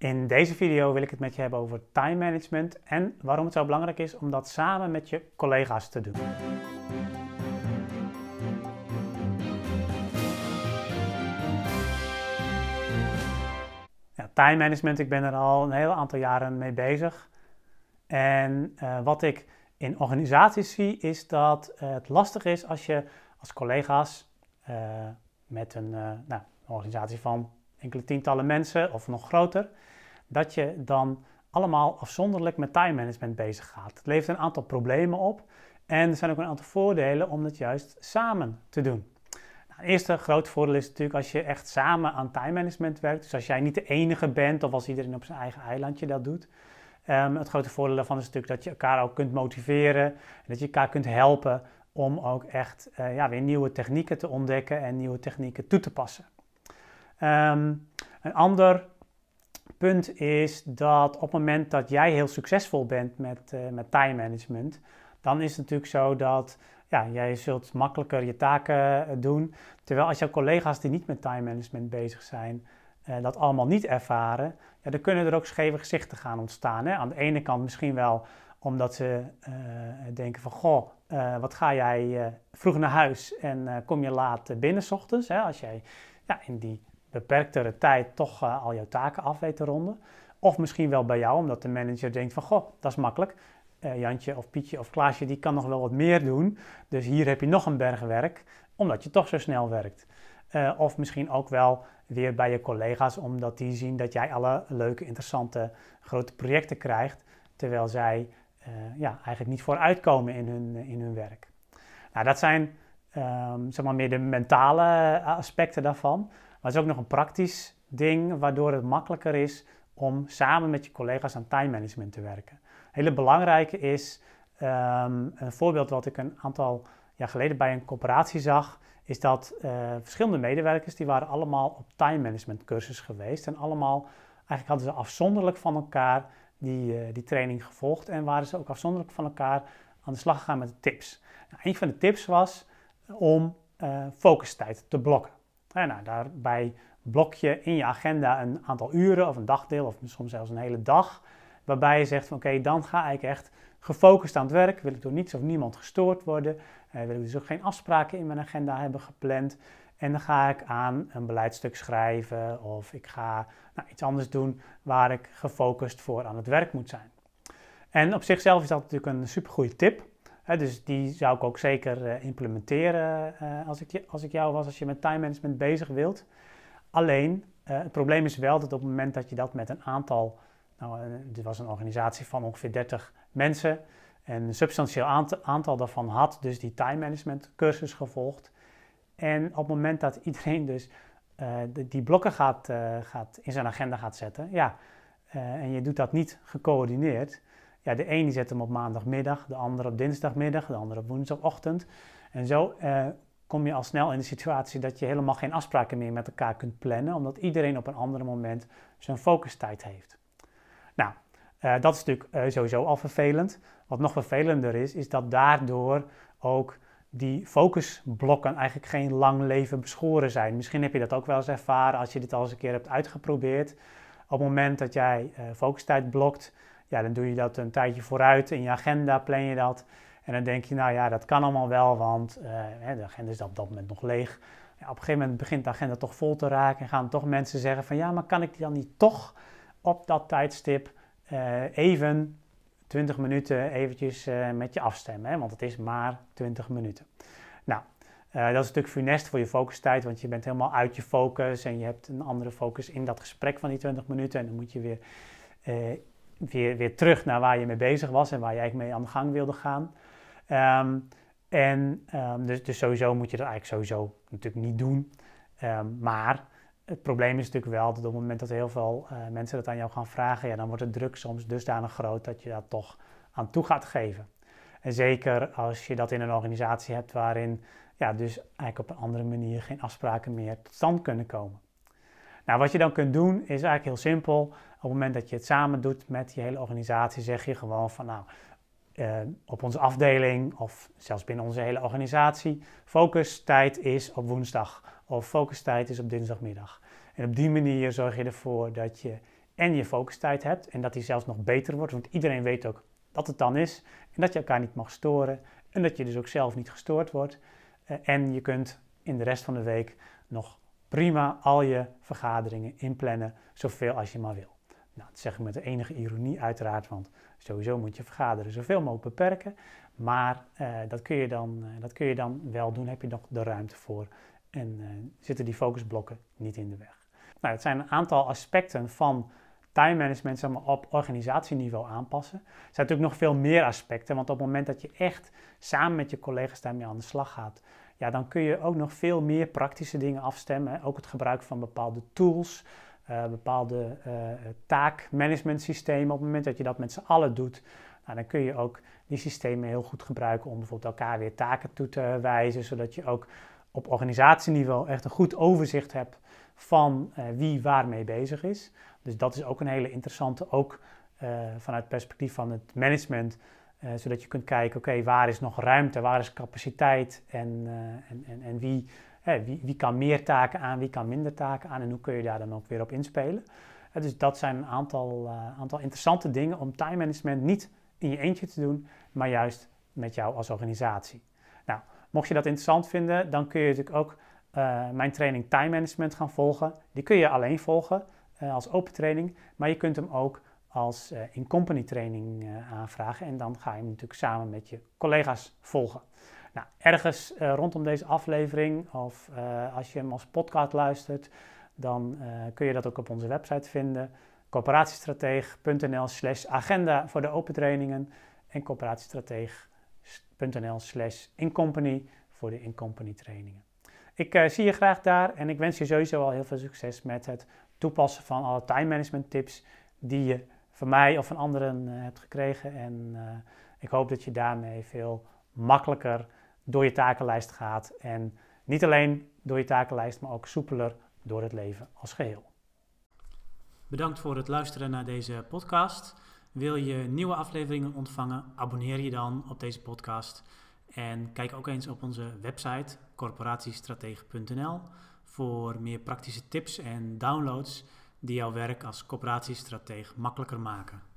In deze video wil ik het met je hebben over time management en waarom het zo belangrijk is om dat samen met je collega's te doen. Ja, time management, ik ben er al een heel aantal jaren mee bezig. En uh, wat ik in organisaties zie, is dat uh, het lastig is als je als collega's uh, met een nou, organisatie van enkele tientallen mensen of nog groter, dat je dan allemaal afzonderlijk met time management bezig gaat. Het levert een aantal problemen op en er zijn ook een aantal voordelen om het juist samen te doen. Nou, eerste grote voordeel is natuurlijk als je echt samen aan time management werkt. Dus als jij niet de enige bent of als iedereen op zijn eigen eilandje dat doet. Um, het grote voordeel daarvan is natuurlijk dat je elkaar ook kunt motiveren en dat je elkaar kunt helpen om ook echt uh, ja, weer nieuwe technieken te ontdekken en nieuwe technieken toe te passen. Um, een ander punt is dat op het moment dat jij heel succesvol bent met, uh, met time management, dan is het natuurlijk zo dat ja, jij zult makkelijker je taken uh, doen. Terwijl als jouw collega's die niet met time management bezig zijn, uh, dat allemaal niet ervaren, ja, dan kunnen er ook scheve gezichten gaan ontstaan. Hè? Aan de ene kant misschien wel omdat ze denken van, goh, wat ga jij vroeg naar huis en kom je laat binnen s ochtends. Hè? Als jij ja, in die beperktere tijd toch uh, al jouw taken af weet te ronden. Of misschien wel bij jou, omdat de manager denkt van, goh, dat is makkelijk. Uh, Jantje of Pietje of Klaasje, die kan nog wel wat meer doen. Dus hier heb je nog een berg werk, omdat je toch zo snel werkt. Uh, of misschien ook wel weer bij je collega's, omdat die zien dat jij alle leuke, interessante, grote projecten krijgt, terwijl zij ja, eigenlijk niet vooruitkomen in hun, in hun werk. Nou, dat zijn um, zeg maar meer de mentale aspecten daarvan. Maar het is ook nog een praktisch ding waardoor het makkelijker is om samen met je collega's aan time management te werken. Hele belangrijke is um, een voorbeeld wat ik een aantal jaar geleden bij een corporatie zag, is dat uh, verschillende medewerkers die waren allemaal op time management cursus geweest en allemaal eigenlijk hadden ze afzonderlijk van elkaar die, uh, die training gevolgd en waren ze ook afzonderlijk van elkaar aan de slag gegaan met de tips. Nou, een van de tips was om uh, focustijd te blokken. Nou, daarbij blok je in je agenda een aantal uren of een dagdeel of soms zelfs een hele dag. Waarbij je zegt van oké, dan ga ik echt gefocust aan het werk. Wil ik door niets of niemand gestoord worden. Eh, wil ik dus ook geen afspraken in mijn agenda hebben gepland. En dan ga ik aan een beleidstuk schrijven of ik ga nou, iets anders doen waar ik gefocust voor aan het werk moet zijn. En op zichzelf is dat natuurlijk een supergoeie tip dus die zou ik ook zeker uh, implementeren uh, als, ik, als ik jou was, als je met time management bezig wilt. Alleen, uh, het probleem is wel dat op het moment dat je dat met een aantal, nou, dit was een organisatie van ongeveer 30 mensen, en een substantieel aantal, aantal daarvan had dus die time management cursus gevolgd. En op het moment dat iedereen dus die blokken gaat, gaat, in zijn agenda gaat zetten, ja, en je doet dat niet gecoördineerd, ja, de een die zet hem op maandagmiddag, de ander op dinsdagmiddag, de ander op woensdagochtend. En zo uh, kom je al snel in de situatie dat je helemaal geen afspraken meer met elkaar kunt plannen, omdat iedereen op een ander moment zijn focustijd heeft. Nou, uh, dat is natuurlijk uh, sowieso al vervelend. Wat nog vervelender is, is dat daardoor ook die focusblokken eigenlijk geen lang leven beschoren zijn. Misschien heb je dat ook wel eens ervaren als je dit al eens een keer hebt uitgeprobeerd. Op het moment dat jij focustijd blokt, ja, dan doe je dat een tijdje vooruit. In je agenda plan je dat. En dan denk je, nou ja, dat kan allemaal wel, want uh, de agenda is op dat moment nog leeg. Ja, op een gegeven moment begint de agenda toch vol te raken en gaan toch mensen zeggen van ja, maar kan ik die dan niet toch op dat tijdstip uh, even 20 minuten eventjes uh, met je afstemmen, hè? want het is maar 20 minuten. Nou, dat is natuurlijk funest voor je focustijd, want je bent helemaal uit je focus en je hebt een andere focus in dat gesprek van die 20 minuten en dan moet je weer weer, terug naar waar je mee bezig was en waar je eigenlijk mee aan de gang wilde gaan. Um, en um, dus, dus sowieso moet je dat eigenlijk sowieso natuurlijk niet doen. Um, maar het probleem is natuurlijk wel dat op het moment dat heel veel uh, mensen dat aan jou gaan vragen, ja, dan wordt de druk soms dusdanig groot dat je dat toch aan toe gaat geven. En zeker als je dat in een organisatie hebt waarin ja, dus eigenlijk op een andere manier geen afspraken meer tot stand kunnen komen. Nou, wat je dan kunt doen is eigenlijk heel simpel. Op het moment dat je het samen doet met je hele organisatie, zeg je gewoon van nou, uh, op onze afdeling of zelfs binnen onze hele organisatie, focustijd is op woensdag of focustijd is op dinsdagmiddag. En op die manier zorg je ervoor dat je en je focustijd hebt en dat die zelfs nog beter wordt, want iedereen weet ook dat het dan is en dat je elkaar niet mag storen en dat je dus ook zelf niet gestoord wordt. Uh, en je kunt in de rest van de week nog prima al je vergaderingen inplannen, zoveel als je maar wil. Nou, dat zeg ik met de enige ironie uiteraard, want sowieso moet je vergaderen zoveel mogelijk beperken. Maar uh, dat, kun je dan, uh, dat kun je dan wel doen, heb je nog de ruimte voor en uh, zitten die focusblokken niet in de weg. Nou, het zijn een aantal aspecten van time management zeg maar, op organisatieniveau aanpassen. Er zijn natuurlijk nog veel meer aspecten, want op het moment dat je echt samen met je collega's daarmee aan de slag gaat, ja, dan kun je ook nog veel meer praktische dingen afstemmen. Ook het gebruik van bepaalde tools, uh, bepaalde uh, taakmanagementsystemen. Op het moment dat je dat met z'n allen doet, nou, dan kun je ook die systemen heel goed gebruiken om bijvoorbeeld elkaar weer taken toe te wijzen, zodat je ook op organisatieniveau echt een goed overzicht hebt van uh, wie waarmee bezig is. Dus dat is ook een hele interessante, ook vanuit het perspectief van het management. Uh, zodat je kunt kijken, oké, waar is nog ruimte, waar is capaciteit en, uh, en, en, en wie, wie, wie kan meer taken aan, wie kan minder taken aan en hoe kun je daar dan ook weer op inspelen. Uh, dus dat zijn een aantal, aantal interessante dingen om time management niet in je eentje te doen, maar juist met jou als organisatie. Nou, mocht je dat interessant vinden, dan kun je natuurlijk ook mijn training time management gaan volgen. Die kun je alleen volgen als open training, maar je kunt hem ook als uh, in-company training uh, aanvragen. En dan ga je hem natuurlijk samen met je collega's volgen. Nou, ergens uh, rondom deze aflevering of als je hem als podcast luistert, dan kun je dat ook op onze website vinden. coöperatiestrateeg.nl slash agenda voor de open trainingen en coöperatiestrateeg.nl slash in-company voor de in-company trainingen. Ik zie je graag daar en ik wens je sowieso al heel veel succes met het toepassen van alle time management tips die je van mij of van anderen uh, hebt gekregen. En uh, ik hoop dat je daarmee veel makkelijker door je takenlijst gaat. En niet alleen door je takenlijst, maar ook soepeler door het leven als geheel. Bedankt voor het luisteren naar deze podcast. Wil je nieuwe afleveringen ontvangen? Abonneer je dan op deze podcast. En kijk ook eens op onze website corporatiestratege.nl voor meer praktische tips en downloads die jouw werk als coöperatiestratege makkelijker maken.